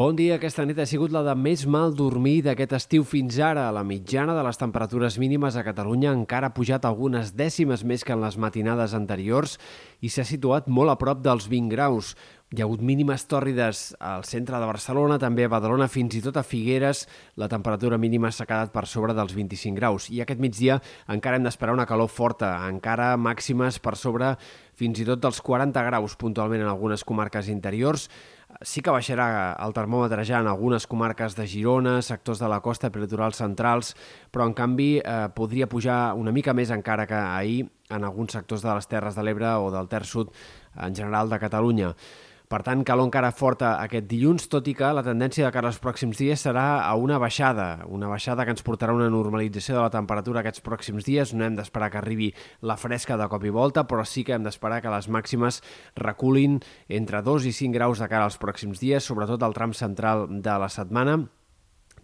Bon dia. Aquesta nit ha sigut la de més mal dormir d'aquest estiu fins ara. La mitjana de les temperatures mínimes a Catalunya encara ha pujat algunes dècimes més que en les matinades anteriors i s'ha situat molt a prop dels 20 graus. Hi ha hagut mínimes tòrrides al centre de Barcelona, també a Badalona, fins i tot a Figueres. La temperatura mínima s'ha quedat per sobre dels 25 graus. I aquest migdia encara hem d'esperar una calor forta, encara màximes per sobre fins i tot dels 40 graus puntualment en algunes comarques interiors. Sí que baixarà el termòmetre ja en algunes comarques de Girona, sectors de la costa, litorals centrals, però en canvi eh, podria pujar una mica més encara que ahir en alguns sectors de les Terres de l'Ebre o del Ter Sud en general de Catalunya. Per tant, calor encara forta aquest dilluns, tot i que la tendència de cara als pròxims dies serà a una baixada, una baixada que ens portarà una normalització de la temperatura aquests pròxims dies. No hem d'esperar que arribi la fresca de cop i volta, però sí que hem d'esperar que les màximes reculin entre 2 i 5 graus de cara als pròxims dies, sobretot al tram central de la setmana,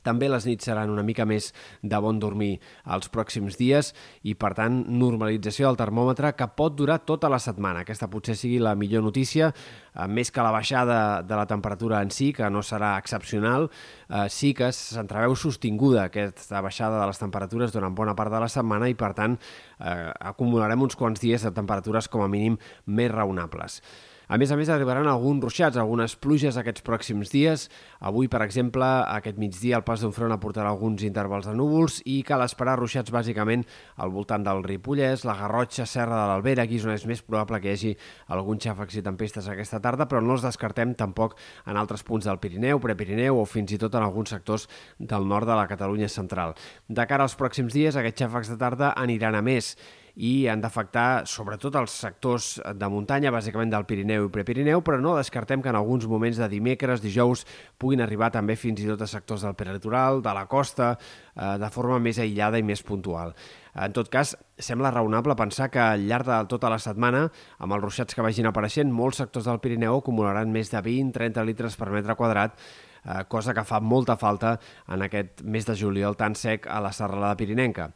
també les nits seran una mica més de bon dormir els pròxims dies i, per tant, normalització del termòmetre que pot durar tota la setmana. Aquesta potser sigui la millor notícia, eh, més que la baixada de la temperatura en si, que no serà excepcional, eh, sí que s'entreveu sostinguda aquesta baixada de les temperatures durant bona part de la setmana i, per tant, eh, acumularem uns quants dies de temperatures com a mínim més raonables. A més a més, arribaran alguns ruixats, algunes pluges aquests pròxims dies. Avui, per exemple, aquest migdia el pas d'un front aportarà alguns intervals de núvols i cal esperar ruixats bàsicament al voltant del Ripollès, la Garrotxa, Serra de l'Albera, aquí és on és més probable que hi hagi alguns xàfecs i tempestes aquesta tarda, però no els descartem tampoc en altres punts del Pirineu, Prepirineu o fins i tot en alguns sectors del nord de la Catalunya central. De cara als pròxims dies, aquests xàfecs de tarda aniran a més i han d'afectar sobretot els sectors de muntanya, bàsicament del Pirineu i Prepirineu, però no descartem que en alguns moments de dimecres, dijous, puguin arribar també fins i tot a sectors del peritoral, de la costa, eh, de forma més aïllada i més puntual. En tot cas, sembla raonable pensar que al llarg de tota la setmana, amb els ruixats que vagin apareixent, molts sectors del Pirineu acumularan més de 20-30 litres per metre quadrat, eh, cosa que fa molta falta en aquest mes de juliol tan sec a la serralada pirinenca.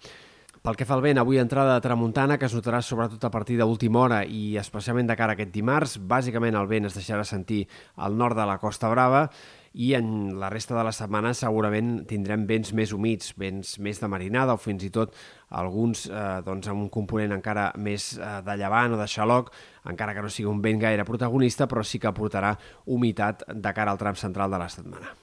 Pel que fa al vent, avui entrada de tramuntana que es notarà sobretot a partir d'última hora i especialment de cara a aquest dimarts. Bàsicament el vent es deixarà sentir al nord de la Costa Brava i en la resta de la setmana segurament tindrem vents més humits, vents més de marinada o fins i tot alguns eh, doncs, amb un component encara més eh, de llevant o de xaloc, encara que no sigui un vent gaire protagonista, però sí que aportarà humitat de cara al tram central de la setmana.